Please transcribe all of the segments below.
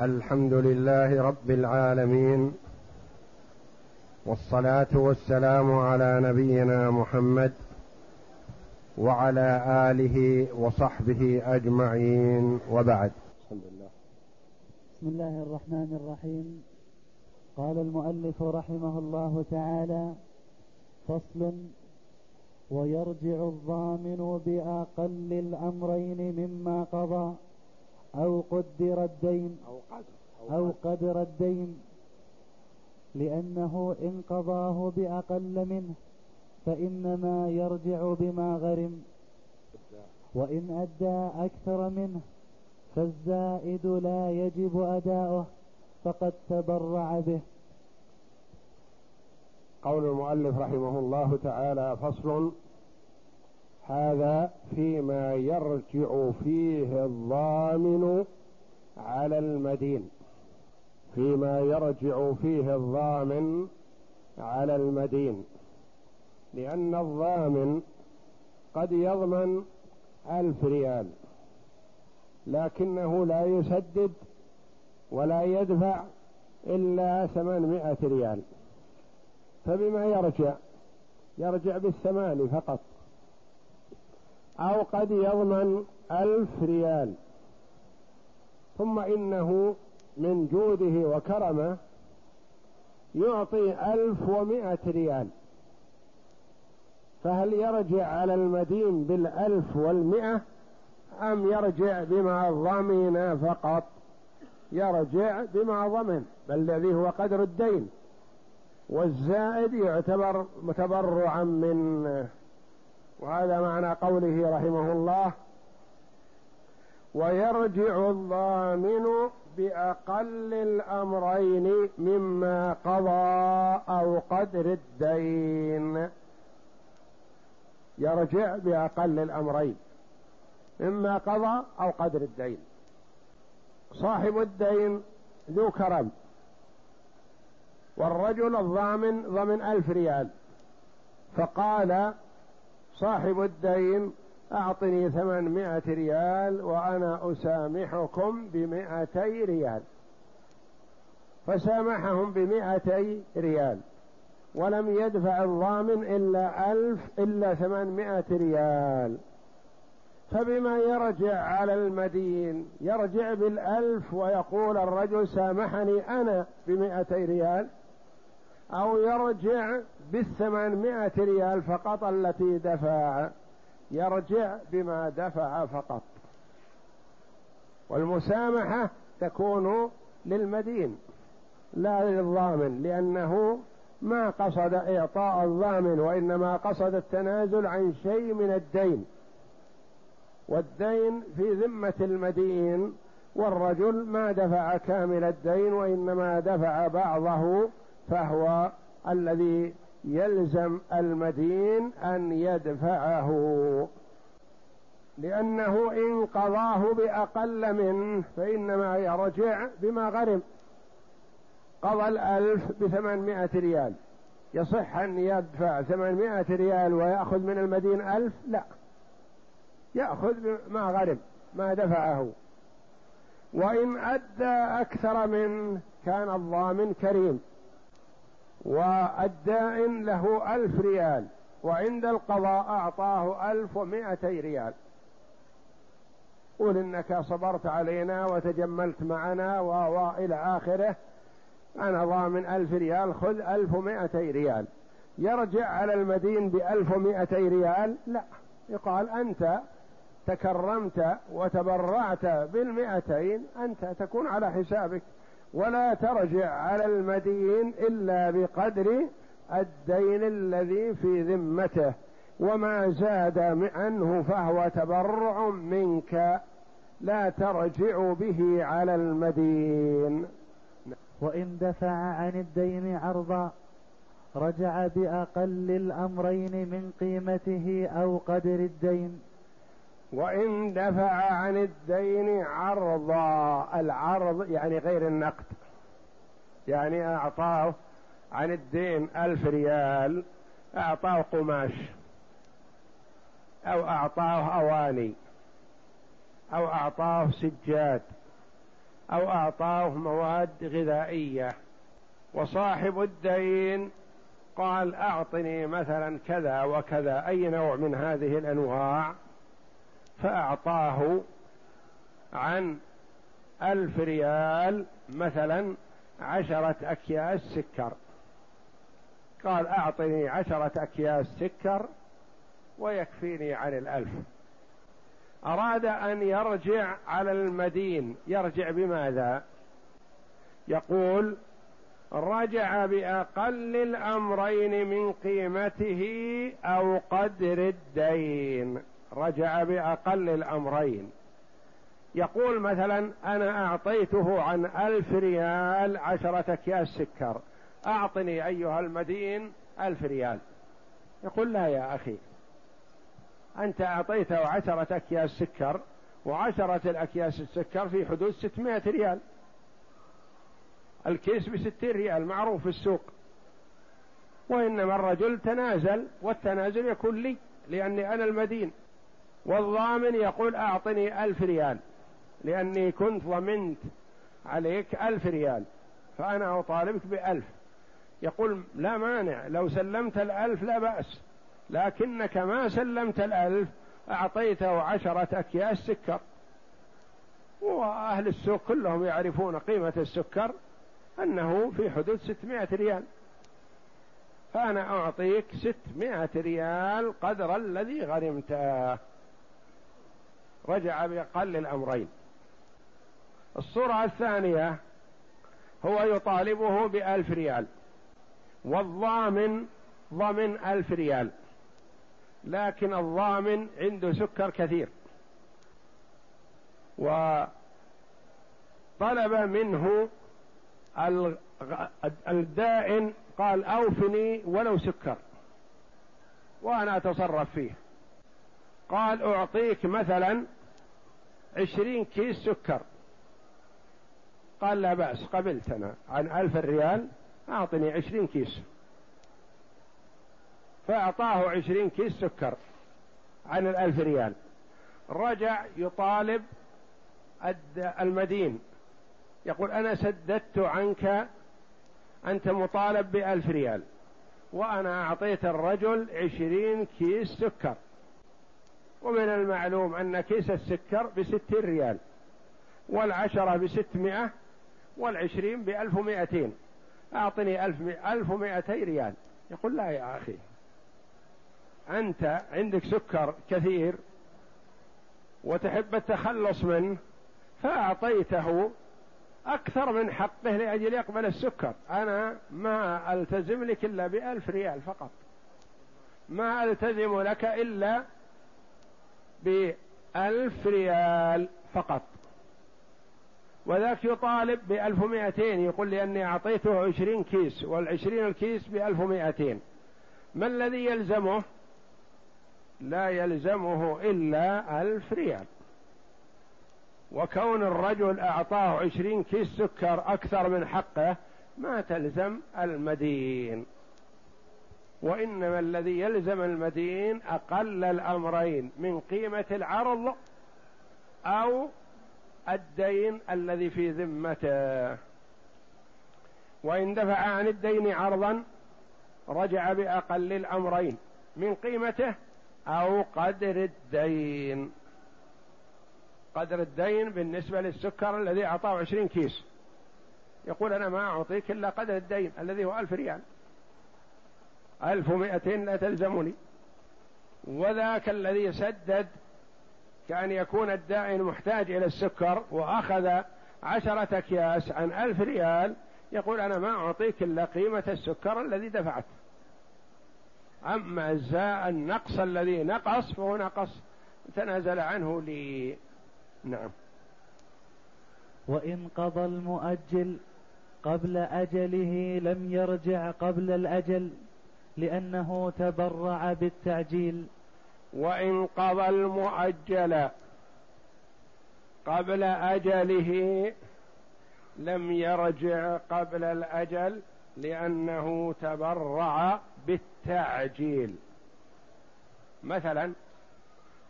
الحمد لله رب العالمين والصلاة والسلام على نبينا محمد وعلى آله وصحبه أجمعين وبعد. بسم الله الرحمن الرحيم. قال المؤلف رحمه الله تعالى فصل ويرجع الضامن بأقل الأمرين مما قضى. أو قدر الدين أو قدر أو قدر الدين لأنه إن قضاه بأقل منه فإنما يرجع بما غرم. وإن أدى أكثر منه فالزائد لا يجب أداؤه فقد تبرع به. قول المؤلف رحمه الله تعالى فصل هذا فيما يرجع فيه الضامن على المدين. فيما يرجع فيه الضامن على المدين. لأن الضامن قد يضمن ألف ريال لكنه لا يسدد ولا يدفع إلا ثمانمائة ريال. فبما يرجع يرجع بالثمان فقط. أو قد يضمن ألف ريال. ثم إنه من جوده وكرمه يعطي ألف ومائة ريال. فهل يرجع على المدين بالألف والمئة أم يرجع بما ضمن فقط؟ يرجع بما ضمن بل الذي هو قدر الدين. والزائد يعتبر متبرعا منه وهذا معنى قوله رحمه الله ويرجع الضامن بأقل الأمرين مما قضى أو قدر الدين. يرجع بأقل الأمرين مما قضى أو قدر الدين. صاحب الدين ذو كرم. والرجل الضامن ضمن ألف ريال. فقال صاحب الدين أعطني ثمانمائة ريال وأنا أسامحكم بمائتي ريال. فسامحهم بمائتي ريال. ولم يدفع الضامن إلا ألف إلا ثمانمائة ريال. فبما يرجع على المدين يرجع بالألف ويقول الرجل سامحني أنا بمائتي ريال أو يرجع بالثمانمائة ريال فقط التي دفع. يرجع بما دفع فقط. والمسامحة تكون للمدين لا للضامن لأنه ما قصد إعطاء الضامن وإنما قصد التنازل عن شيء من الدين. والدين في ذمة المدين والرجل ما دفع كامل الدين وإنما دفع بعضه فهو الذي يلزم المدين أن يدفعه لأنه إن قضاه بأقل منه فإنما يرجع بما غرم. قضى الألف بثمانمائة ريال. يصح أن يدفع ثمانمائة ريال ويأخذ من المدين ألف؟ لا. يأخذ ما غرم ما دفعه. وإن أدى أكثر منه كان الضامن كريم. والدائن له ألف ريال وعند القضاء أعطاه ألف ومائتي ريال. قل إنك صبرت علينا وتجملت معنا وإلى آخره. أنا ضامن ألف ريال خذ ألف ومائتي ريال. يرجع على المدين بألف ومائتي ريال؟ لا. يقال أنت تكرمت وتبرعت بالمئتين أنت تكون على حسابك. ولا ترجع على المدين إلا بقدر الدين الذي في ذمته. وما زاد عنه فهو تبرع منك. لا ترجع به على المدين. وإن دفع عن الدين عرضا رجع بأقل الأمرين من قيمته أو قدر الدين. وإن دفع عن الدين عرضا العرض يعني غير النقد. يعني أعطاه عن الدين ألف ريال أعطاه قماش أو أعطاه أواني أو أعطاه سجاد أو أعطاه مواد غذائية. وصاحب الدين قال أعطني مثلا كذا وكذا. أي نوع من هذه الأنواع؟ فأعطاه عن ألف ريال مثلا عشرة أكياس سكر. قال أعطني عشرة أكياس سكر ويكفيني عن الألف. أراد أن يرجع على المدين. يرجع بماذا؟ يقول رجع بأقل الأمرين من قيمته أو قدر الدين. رجع بأقل الأمرين. يقول مثلا أنا أعطيته عن ألف ريال عشرة اكياس سكر. أعطني أيها المدين ألف ريال. يقول لا يا أخي أنت أعطيته عشرة أكياس سكر وعشرة الأكياس السكر في حدود ستمائة ريال. الكيس بستين ريال معروف في السوق. وإنما الرجل تنازل والتنازل يكون لي لأني أنا المدين. والضامن يقول أعطني ألف ريال لأني كنت ضمنت عليك ألف ريال فأنا أطالبك بألف. يقول لا مانع لو سلمت الألف لا بأس لكنك ما سلمت الألف أعطيته عشرة أكياس سكر. وأهل السوق كلهم يعرفون قيمة السكر أنه في حدود ستمائة ريال. فأنا أعطيك ستمائة ريال قدر الذي غرمته رجع بأقل الأمرين. الصورة الثانية هو يطالبه بألف ريال. والضامن ضمن ألف ريال. لكن الضامن عنده سكر كثير. وطلب منه الدائن قال أوفني ولو سكر. وأنا أتصرف فيه. قال أعطيك مثلا عشرين كيس سكر. قال لا بأس قبلت أنا. عن ألف ريال أعطني عشرين كيس. فأعطاه عشرين كيس سكر عن الألف ريال. رجع يطالب المدين. يقول أنا سددت عنك أنت مطالب بألف ريال. وأنا أعطيت الرجل عشرين كيس سكر. ومن المعلوم أن كيس السكر بستين ريال والعشرة بستمائة والعشرين بألف ومائتين أعطني ألف, ألف ومائتي ريال. يقول لا يا أخي أنت عندك سكر كثير وتحب التخلص منه فأعطيته أكثر من حقه لأجل يقبل السكر. أنا ما ألتزم لك إلا بألف ريال فقط. ما ألتزم لك إلا بألف ريال فقط. وذاك يطالب بألف ومائتين يقول لي أني أعطيته عشرين كيس والعشرين الكيس بألف ومائتين. ما الذي يلزمه؟ لا يلزمه إلا ألف ريال. وكون الرجل أعطاه عشرين كيس سكر أكثر من حقه ما تلزم المدين. وإنما الذي يلزم المدين أقل الأمرين من قيمة العرض أو الدين الذي في ذمته. وإن دفع عن الدين عرضا رجع بأقل الأمرين من قيمته أو قدر الدين. قدر الدين بالنسبة للسكر الذي أعطاه عشرين كيس. يقول أنا ما أعطيك إلا قدر الدين الذي هو ألف ريال. ألف ومائتين لا تلزمني. وذاك الذي سدد كأن يكون الدائن محتاج إلى السكر وأخذ عشرة أكياس عن ألف ريال يقول أنا ما أعطيك إلا قيمة السكر الذي دفعت. أما النقص الذي نقص فهو نقص تنازل عنه لي. نعم. وإن قضى المؤجل قبل أجله لم يرجع قبل الأجل. لأنه تبرع بالتعجيل. وإن قضى المؤجل قبل أجله لم يرجع قبل الأجل لأنه تبرع بالتعجيل. مثلا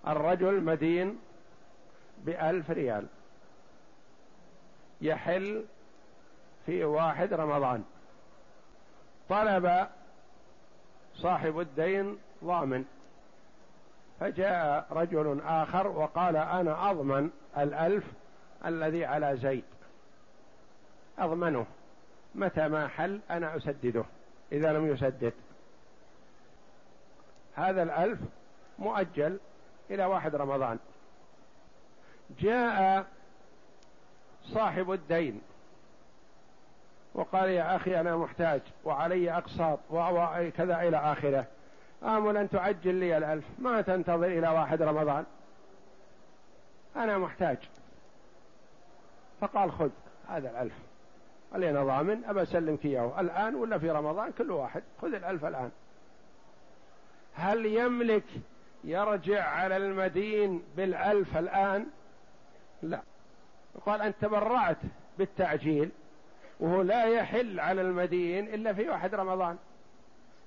الرجل مدين بألف ريال يحل في واحد رمضان. طلب صاحب الدين ضامن. فجاء رجل آخر وقال أنا أضمن الألف الذي على زيد. أضمنه. متى ما حل أنا أسدده. إذا لم يسدد. هذا الألف مؤجل إلى واحد رمضان. جاء صاحب الدين. وقال يا أخي أنا محتاج وعلي أقساط وكذا إلى آخره. آمل أن تعجل لي الألف ما تنتظر إلى واحد رمضان. أنا محتاج. فقال خذ هذا الألف. قال أنا ضامن أبى أسلمك إياه. الآن ولا في رمضان كل واحد. خذ الألف الآن. هل يملك يرجع على المدين بالألف الآن؟ لا. قال أنت تبرعت بالتعجيل. وهو لا يحل على المدين إلا في واحد رمضان.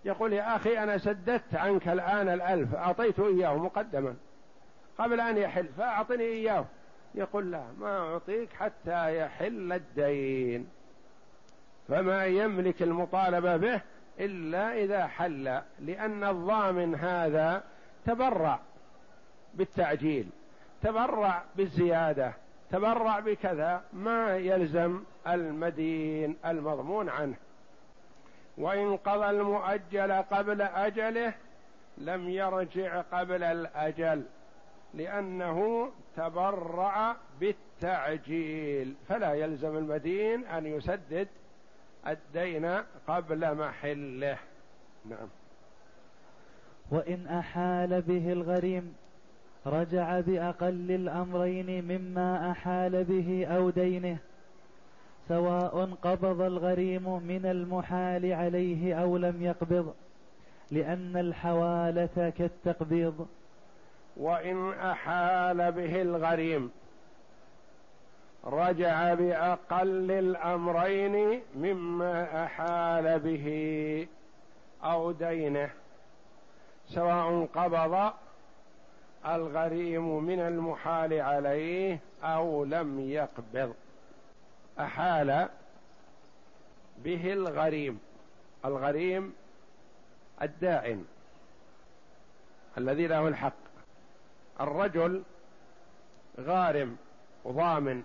يقول يا أخي أنا سددت عنك الآن الألف أعطيته إياه مقدما. قبل أن يحل فأعطني إياه. يقول لا ما أعطيك حتى يحل الدين. فما يملك المطالبة به إلا إذا حل لأن الضامن هذا تبرع بالتعجيل تبرع بالزيادة تبرع بكذا ما يلزم المدين المضمون عنه. وإن قضى المؤجل قبل أجله لم يرجع قبل الأجل لأنه تبرع بالتعجيل. فلا يلزم المدين أن يسدد الدين قبل محله. نعم. وإن أحال به الغريم رجع بأقل الأمرين مما أحال به أو دينه. سواء قبض الغريم من المحال عليه أو لم يقبض لأن الحوالة كالتقبيض. وإن أحال به الغريم رجع بأقل الأمرين مما أحال به أو دينه. سواء قبض الغريم من المحال عليه أو لم يقبض. أحال به الغريم. الغريم الدائن الذي له الحق. الرجل غارم وضامن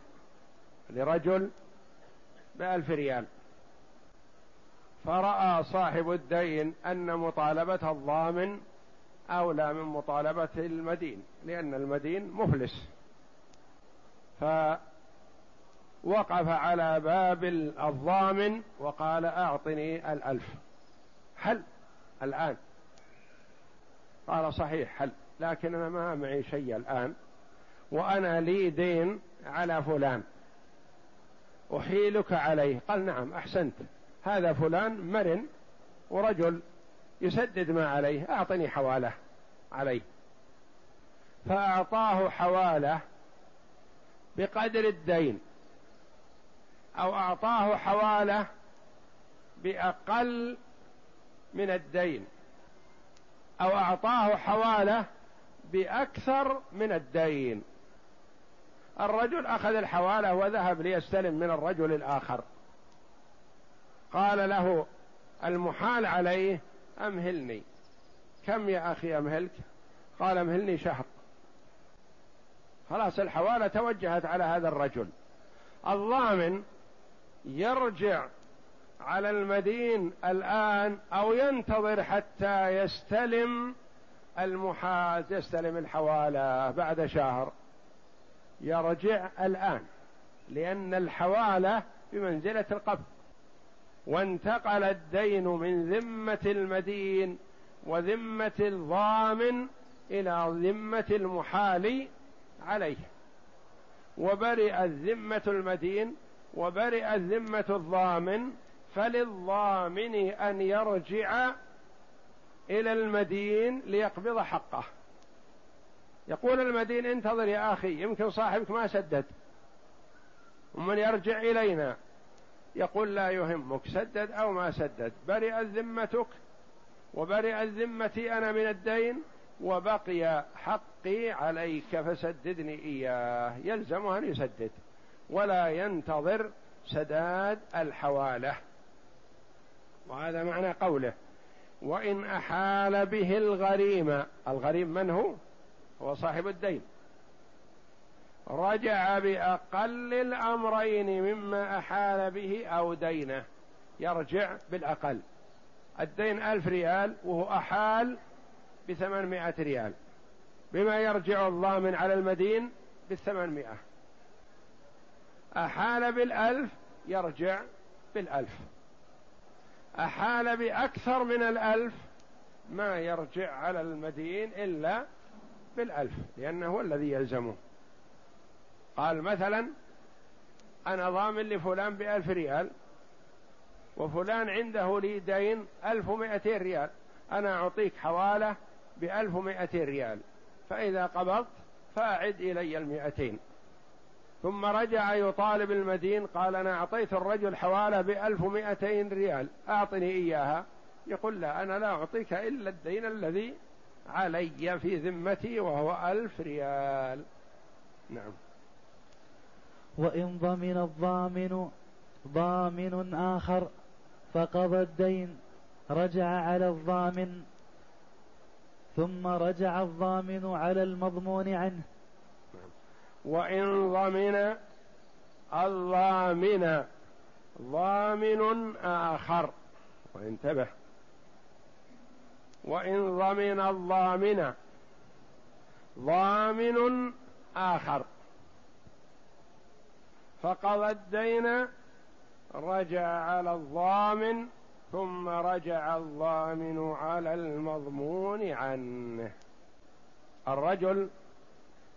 لرجل بألف ريال. فرأى صاحب الدين أن مطالبة الضامن أولى من مطالبة المدين لأن المدين مفلس. فوقف على باب الضامن وقال أعطني الألف. هل الآن؟ قال صحيح هل. لكن أنا ما معي شيء الآن. وأنا لي دين على فلان. أحيلك عليه. قال نعم أحسنت. هذا فلان مرن ورجل يسدد ما عليه. أعطني حوالة عليه. فأعطاه حوالة بقدر الدين. أو أعطاه حوالة بأقل من الدين. أو أعطاه حوالة بأكثر من الدين. الرجل أخذ الحوالة وذهب ليستلم من الرجل الآخر. قال له المحال عليه أمهلني. كم يا أخي أمهلك؟ قال أمهلني شهر. خلاص الحوالة توجهت على هذا الرجل. الضامن يرجع على المدين الآن أو ينتظر حتى يستلم المحاز يستلم الحوالة بعد شهر. يرجع الآن لأن الحوالة بمنزلة القبض وانتقل الدين من ذمة المدين وذمة الضامن إلى ذمة المحال عليه. وبرئت ذمة المدين وبرئت ذمة الضامن فللضامن أن يرجع إلى المدين ليقبض حقه. يقول المدين انتظر يا أخي يمكن صاحبك ما سدد. ومن يرجع إلينا؟ يقول لا يهمك سدد أو ما سدد. برئت ذمتك وبرئت ذمتي أنا من الدين وبقي حقي عليك فسددني إياه. يلزم أن يسدد. ولا ينتظر سداد الحوالة. وهذا معنى قوله وإن أحال به الغريم. الغريم من هو؟ هو صاحب الدين. رجع بأقل الأمرين مما أحال به أو دينه. يرجع بالأقل. الدين ألف ريال وهو أحال بثمانمائة ريال. بما يرجع الضامن على المدين بالثمانمائة. أحال بالألف يرجع بالألف. أحال بأكثر من الألف ما يرجع على المدين إلا بالألف لأنه هو الذي يلزمه. قال مثلا أنا ضامن لفلان بألف ريال وفلان عنده لي دين ألف ومائتين ريال أنا أعطيك حوالة بألف ومائتين ريال فإذا قبضت فأعد إلي المائتين ثم رجع يطالب المدين قال أنا أعطيت الرجل حوالة بألف ومائتين ريال أعطني إياها. يقول لا أنا لا أعطيك إلا الدين الذي علي في ذمتي وهو ألف ريال. نعم. وإن ضمن الضامن ضامن آخر فقضى الدين رجع على الضامن ثم رجع الضامن على المضمون عنه. وإن ضمن الضامن ضامن آخر. وانتبه. وإن ضمن الضامن ضامن آخر. فقضى الدين رجع على الضامن ثم رجع الضامن على المضمون عنه. الرجل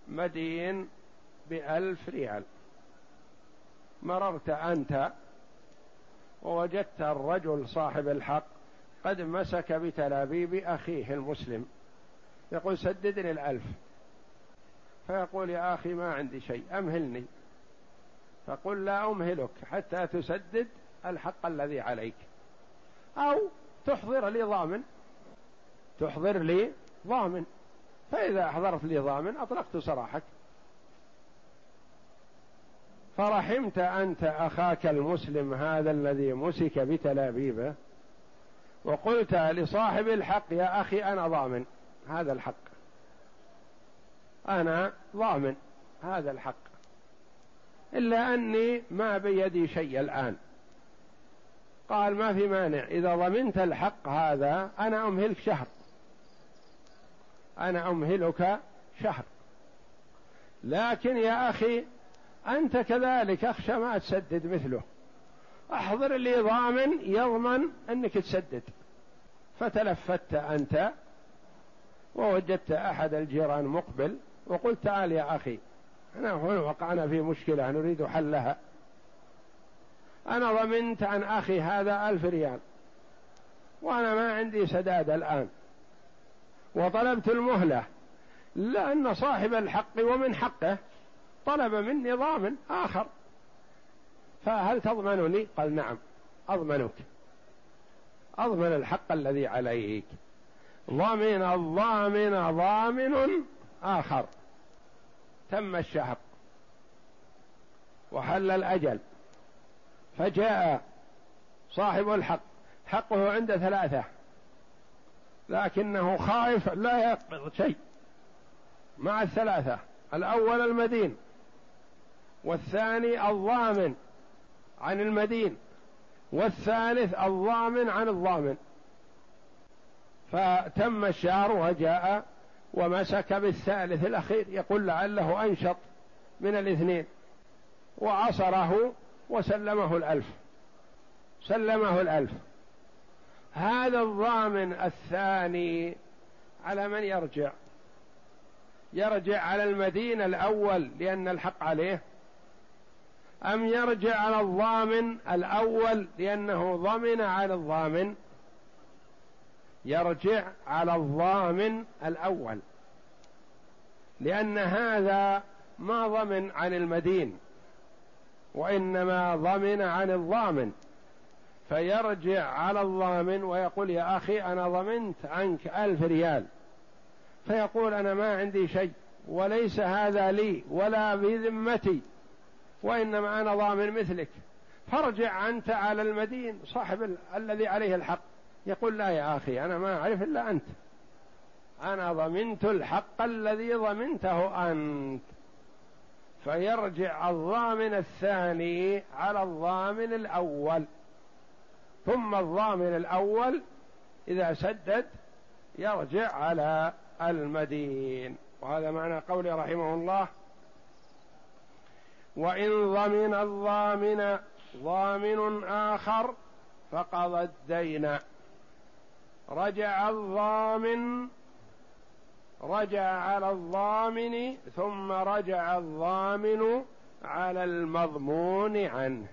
مدين بألف ريال. مررت أنت ووجدت الرجل صاحب الحق قد مسك بتلابيب أخيه المسلم. يقول سددني الألف. فيقول يا أخي ما عندي شيء أمهلني. فقل لا أمهلك حتى تسدد الحق الذي عليك. أو تحضر لي ضامن. تحضر لي ضامن. فإذا أحضرت لي ضامن أطلقت سراحك. فرحمت أنت أخاك المسلم هذا الذي مسك بتلابيبه وقلت لصاحب الحق يا أخي أنا ضامن هذا الحق. أنا ضامن هذا الحق. إلا أني ما بيدي شيء الآن. قال ما في مانع إذا ضمنت الحق هذا أنا أمهلك شهر. أنا أمهلك شهر. لكن يا أخي أنت كذلك أخشى ما تسدد مثله. أحضر لي ضامن يضمن أنك تسدد. فتلفت أنت ووجدت أحد الجيران مقبل وقلت تعال يا أخي هنا وقعنا في مشكلة نريد حلها. أنا ضمنت عن أخي هذا ألف ريال. وأنا ما عندي سداد الآن. وطلبت المهلة لأن صاحب الحق ومن حقه. طلب مني ضامن آخر. فهل تضمنني؟ قال نعم أضمنك. أضمن الحق الذي عليك. ضمن الضامن ضامن آخر. تم الشهر. وحل الأجل. فجاء صاحب الحق. حقه عند ثلاثة. لكنه خائف لا يقبض شيء. مع الثلاثة. الأول المدين. والثاني الضامن عن المدين والثالث الضامن عن الضامن. فتم الشهر وجاء ومسك بالثالث الأخير يقول لعله أنشط من الاثنين. وعصره وسلمه الألف سلمه الألف. هذا الضامن الثاني على من يرجع؟ يرجع على المدين الأول لأن الحق عليه. أم يرجع على الضامن الأول لأنه ضمن على الضامن؟ يرجع على الضامن الأول. لأن هذا ما ضمن عن المدين وإنما ضمن عن الضامن. فيرجع على الضامن ويقول يا أخي أنا ضمنت عنك ألف ريال. فيقول أنا ما عندي شيء وليس هذا لي ولا بذمتي. وإنما أنا ضامن مثلك. فارجع أنت على المدين صاحب ال... الذي عليه الحق. يقول لا يا أخي أنا ما أعرف إلا أنت. أنا ضمنت الحق الذي ضمنته أنت. فيرجع الضامن الثاني على الضامن الأول. ثم الضامن الأول إذا سدد يرجع على المدين. وهذا معنى قوله رحمه الله وإن ضمن الضامن ضامن آخر فقضى الدين. رجع الضامن رجع على الضامن ثم رجع الضامن على المضمون عنه.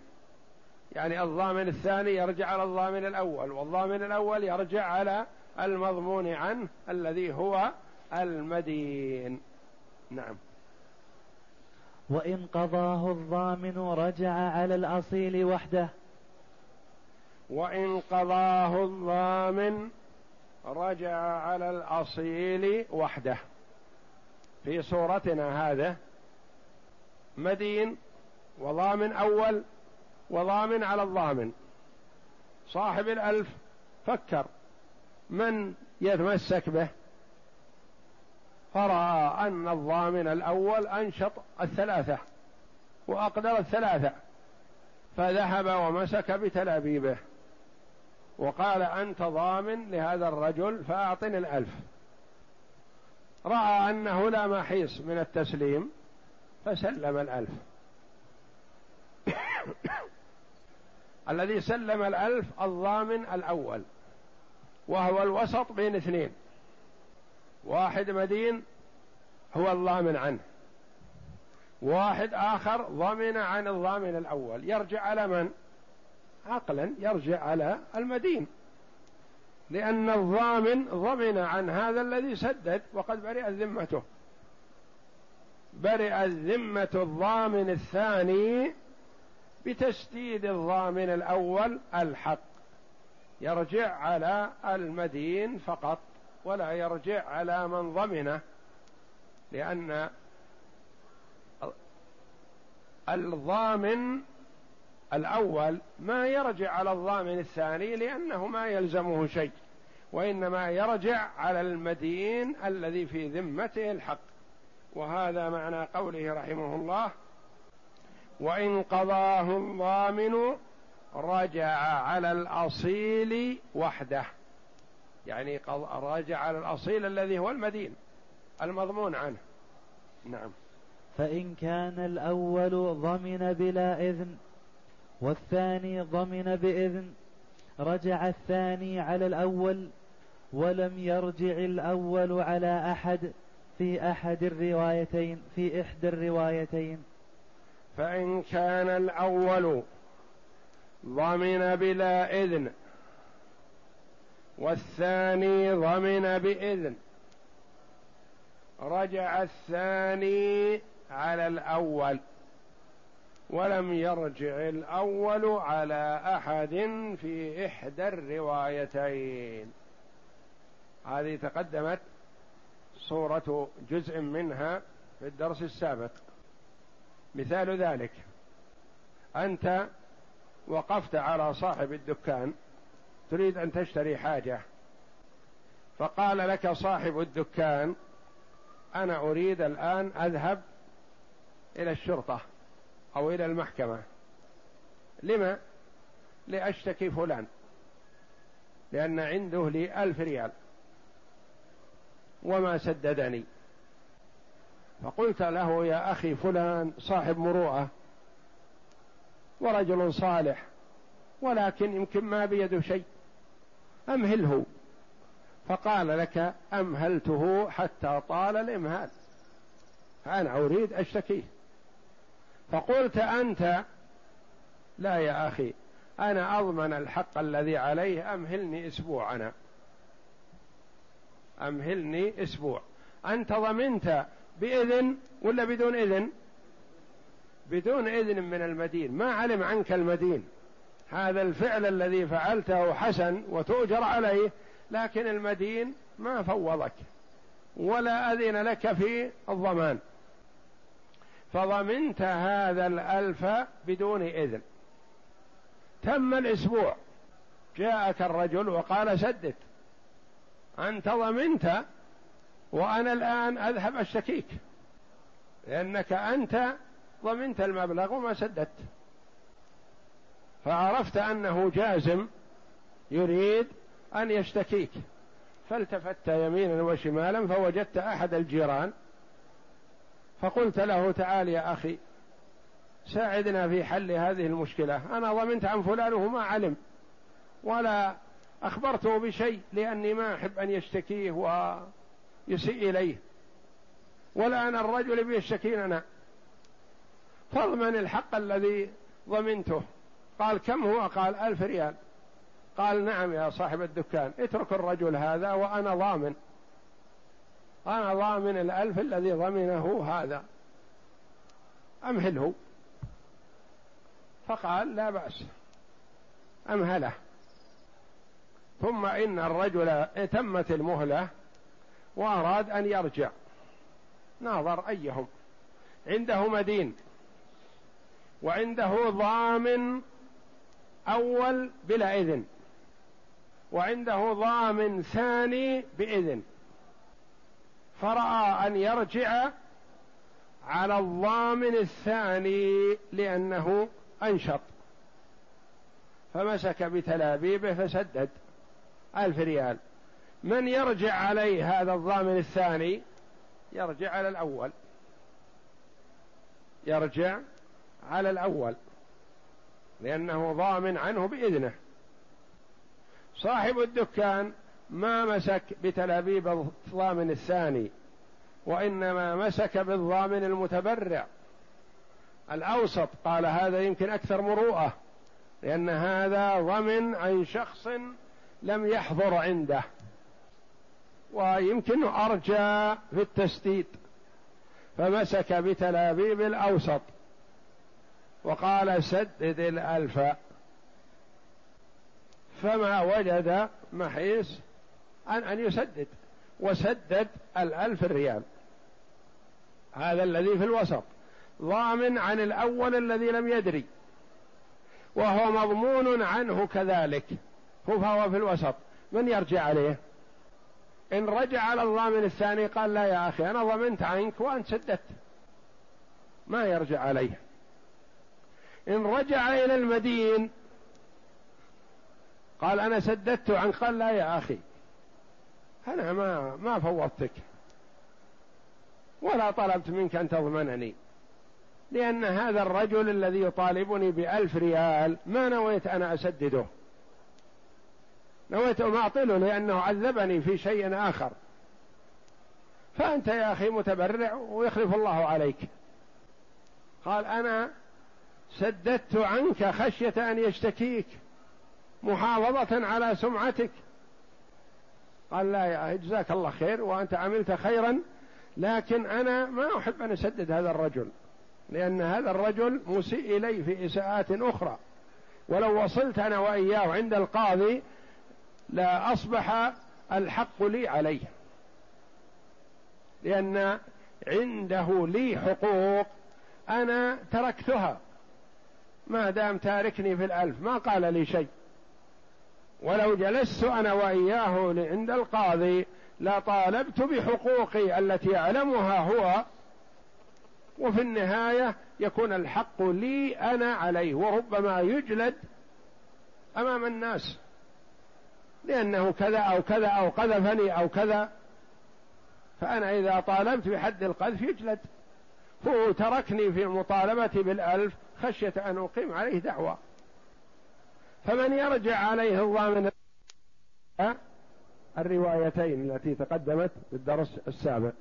يعني الضامن الثاني يرجع على الضامن الأول والضامن الأول يرجع على المضمون عنه الذي هو المدين. نعم. وإن قضاه الضامن رجع على الأصيل وحده. وإن قضاه الضامن رجع على الأصيل وحده. في صورتنا هذا مدين وضامن أول وضامن على الضامن. صاحب الألف فكر من يتمسك به؟ فرأى أن الضامن الأول أنشط الثلاثة وأقدر الثلاثة فذهب ومسك بتلابيبه وقال أنت ضامن لهذا الرجل فأعطني الألف رأى أنه لا محيص من التسليم فسلم الألف الذي سلم الألف الضامن الأول وهو الوسط بين اثنين واحد مدين هو الضامن عنه. واحد آخر ضمن عن الضامن الأول. يرجع على من؟ عقلا يرجع على المدين. لأن الضامن ضمن عن هذا الذي سدد وقد برئت ذمته. برئت ذمة الضامن الثاني بتسديد الضامن الأول الحق. يرجع على المدين فقط. ولا يرجع على من ضمنه لأن الضامن الأول ما يرجع على الضامن الثاني لأنه ما يلزمه شيء وإنما يرجع على المدين الذي في ذمته الحق. وهذا معنى قوله رحمه الله وإن قضاه الضامن رجع على الأصيل وحده. يعني رجع على الأصيل الذي هو المدين المضمون عنه. نعم. فإن كان الأول ضمن بلا إذن والثاني ضمن بإذن رجع الثاني على الأول ولم يرجع الأول على أحد في أحد الروايتين في إحدى الروايتين. فإن كان الأول ضمن بلا إذن والثاني ضمن بإذن. رجع الثاني على الأول ولم يرجع الأول على أحد في إحدى الروايتين. هذه تقدمت صورة جزء منها في الدرس السابق. مثال ذلك أنت وقفت على صاحب الدكان تريد أن تشتري حاجة؟ فقال لك صاحب الدكان أنا أريد الآن أذهب إلى الشرطة أو إلى المحكمة. لما؟ لأشتكي فلان لأن عنده لي ألف ريال. وما سددني. فقلت له يا أخي فلان صاحب مروءة ورجل صالح ولكن يمكن ما بيده شيء. أمهله فقال لك أمهلته حتى طال الإمهال. فأنا أريد أشتكيه فقلت أنت لا يا أخي أنا أضمن الحق الذي عليه أمهلني أسبوع أنا أمهلني أسبوع. أنت ضمنت بإذن ولا بدون إذن؟ بدون إذن من المدين. ما علم عنك المدين. هذا الفعل الذي فعلته حسن وتؤجر عليه لكن المدين ما فوضك ولا أذن لك في الضمان. فضمنت هذا الألف بدون إذن. تم الأسبوع. جاءك الرجل وقال سدد. أنت ضمنت وأنا الآن أذهب أشتكيك لأنك أنت ضمنت المبلغ وما سددت. فعرفت أنه جازم يريد أن يشتكيك. فالتفت يمينا وشمالا فوجدت أحد الجيران فقلت له تعال يا أخي ساعدنا في حل هذه المشكلة. أنا ضمنت عن فلان وهو ما علم ولا أخبرته بشيء لأني ما أحب أن يشتكيه ويسيء إليه. والآن الرجل بيشتكينا. فاضمن الحق الذي ضمنته. قال كم هو؟ قال ألف ريال. قال نعم يا صاحب الدكان اترك الرجل هذا وأنا ضامن. أنا ضامن الألف الذي ضمنه هذا. أمهله. فقال لا بأس. أمهله. ثم إن الرجل تمت المهلة وأراد أن يرجع. ناظر أيهم. عنده مدين. وعنده ضامن أول بلا إذن. وعنده ضامن ثاني بإذن. فرأى أن يرجع على الضامن الثاني لأنه أنشط. فمسك بتلابيبه فسدد. ألف ريال. من يرجع عليه هذا الضامن الثاني؟ يرجع على الأول. يرجع على الأول. لأنه ضامن عنه بإذنه. صاحب الدكان ما مسك بتلابيب الضامن الثاني وإنما مسك بالضامن المتبرع. الأوسط قال هذا يمكن أكثر مروءة لأن هذا ضمن عن شخص لم يحضر عنده. ويمكن أرجى في التسديد فمسك بتلابيب الأوسط. وقال سدد الألف. فما وجد محيص أن أن يسدد وسدد الألف ريال هذا الذي في الوسط. ضامن عن الأول الذي لم يدري. وهو مضمون عنه كذلك. فهو في الوسط. من يرجع عليه؟ إن رجع على الضامن الثاني قال لا يا أخي أنا ضمنت عنك وأنت سددت. ما يرجع عليه. إن رجع إلى المدين. قال أنا سددت عنك. قال لا يا أخي أنا ما ما فوضتك ولا طلبت منك أن تضمنني لأن هذا الرجل الذي يطالبني بألف ريال ما نويت أنا أسدده. نويت أن أعطله لأنه عذبني في شيء آخر. فأنت يا أخي متبرع ويخلف الله عليك. قال أنا سددت عنك خشية أن يشتكيك محافظة على سمعتك. قال لا يا جزاك الله خير وأنت عملت خيرا لكن أنا ما أحب أن أسدد هذا الرجل لأن هذا الرجل مسيء إلي في إساءات أخرى. ولو وصلت أنا وإياه عند القاضي لا أصبح الحق لي عليه لأن عنده لي حقوق أنا تركتها. ما دام تاركني في الألف ما قال لي شيء. ولو جلست أنا وإياه عند القاضي لطالبت بحقوقي التي يعلمها هو. وفي النهاية يكون الحق لي أنا عليه وربما يجلد أمام الناس. لأنه كذا أو كذا أو قذفني أو كذا. فأنا إذا طالبت بحد القذف يجلد. هو تركني في المطالبة بالألف خشية أن أقيم عليه دعوة. فمن يرجع عليه الضامن الروايتين التي تقدمت في الدرس السابق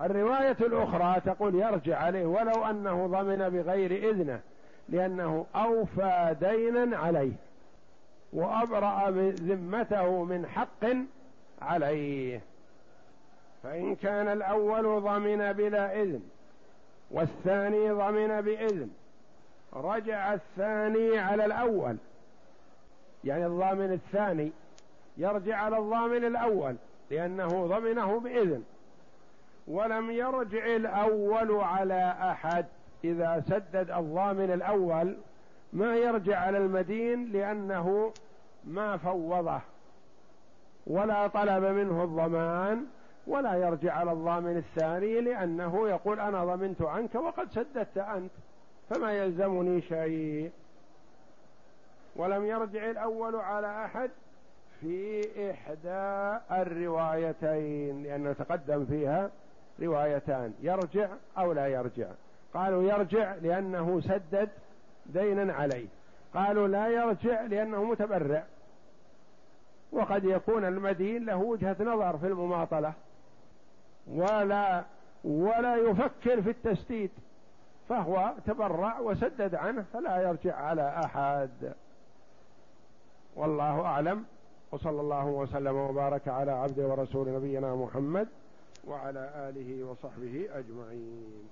الرواية الأخرى تقول يرجع عليه ولو أنه ضمن بغير إذنه لأنه أوفى دينا عليه وأبرأ ذمته من حق عليه. فإن كان الأول ضمن بلا إذن والثاني ضمن بإذن رجع الثاني على الأول. يعني الضامن الثاني يرجع على الضامن الأول لأنه ضمنه بإذن. ولم يرجع الأول على أحد. إذا سدد الضامن الأول ما يرجع على المدين لأنه ما فوضه. ولا طلب منه الضمان ولا يرجع على الضامن الثاني لأنه يقول أنا ضمنت عنك وقد سددت أنت. فما يلزمني شيء. ولم يرجع الأول على أحد في إحدى الروايتين لأنه تقدم فيها روايتان يرجع أو لا يرجع. قالوا يرجع لأنه سدد دينا عليه. قالوا لا يرجع لأنه متبرع. وقد يكون المدين له وجهة نظر في المماطلة ولا ولا يفكر في التسديد. فهو تبرع وسدد عنه فلا يرجع على أحد. والله أعلم. وصلى الله وسلم وبارك على عبد ورسول نبينا محمد وعلى آله وصحبه أجمعين.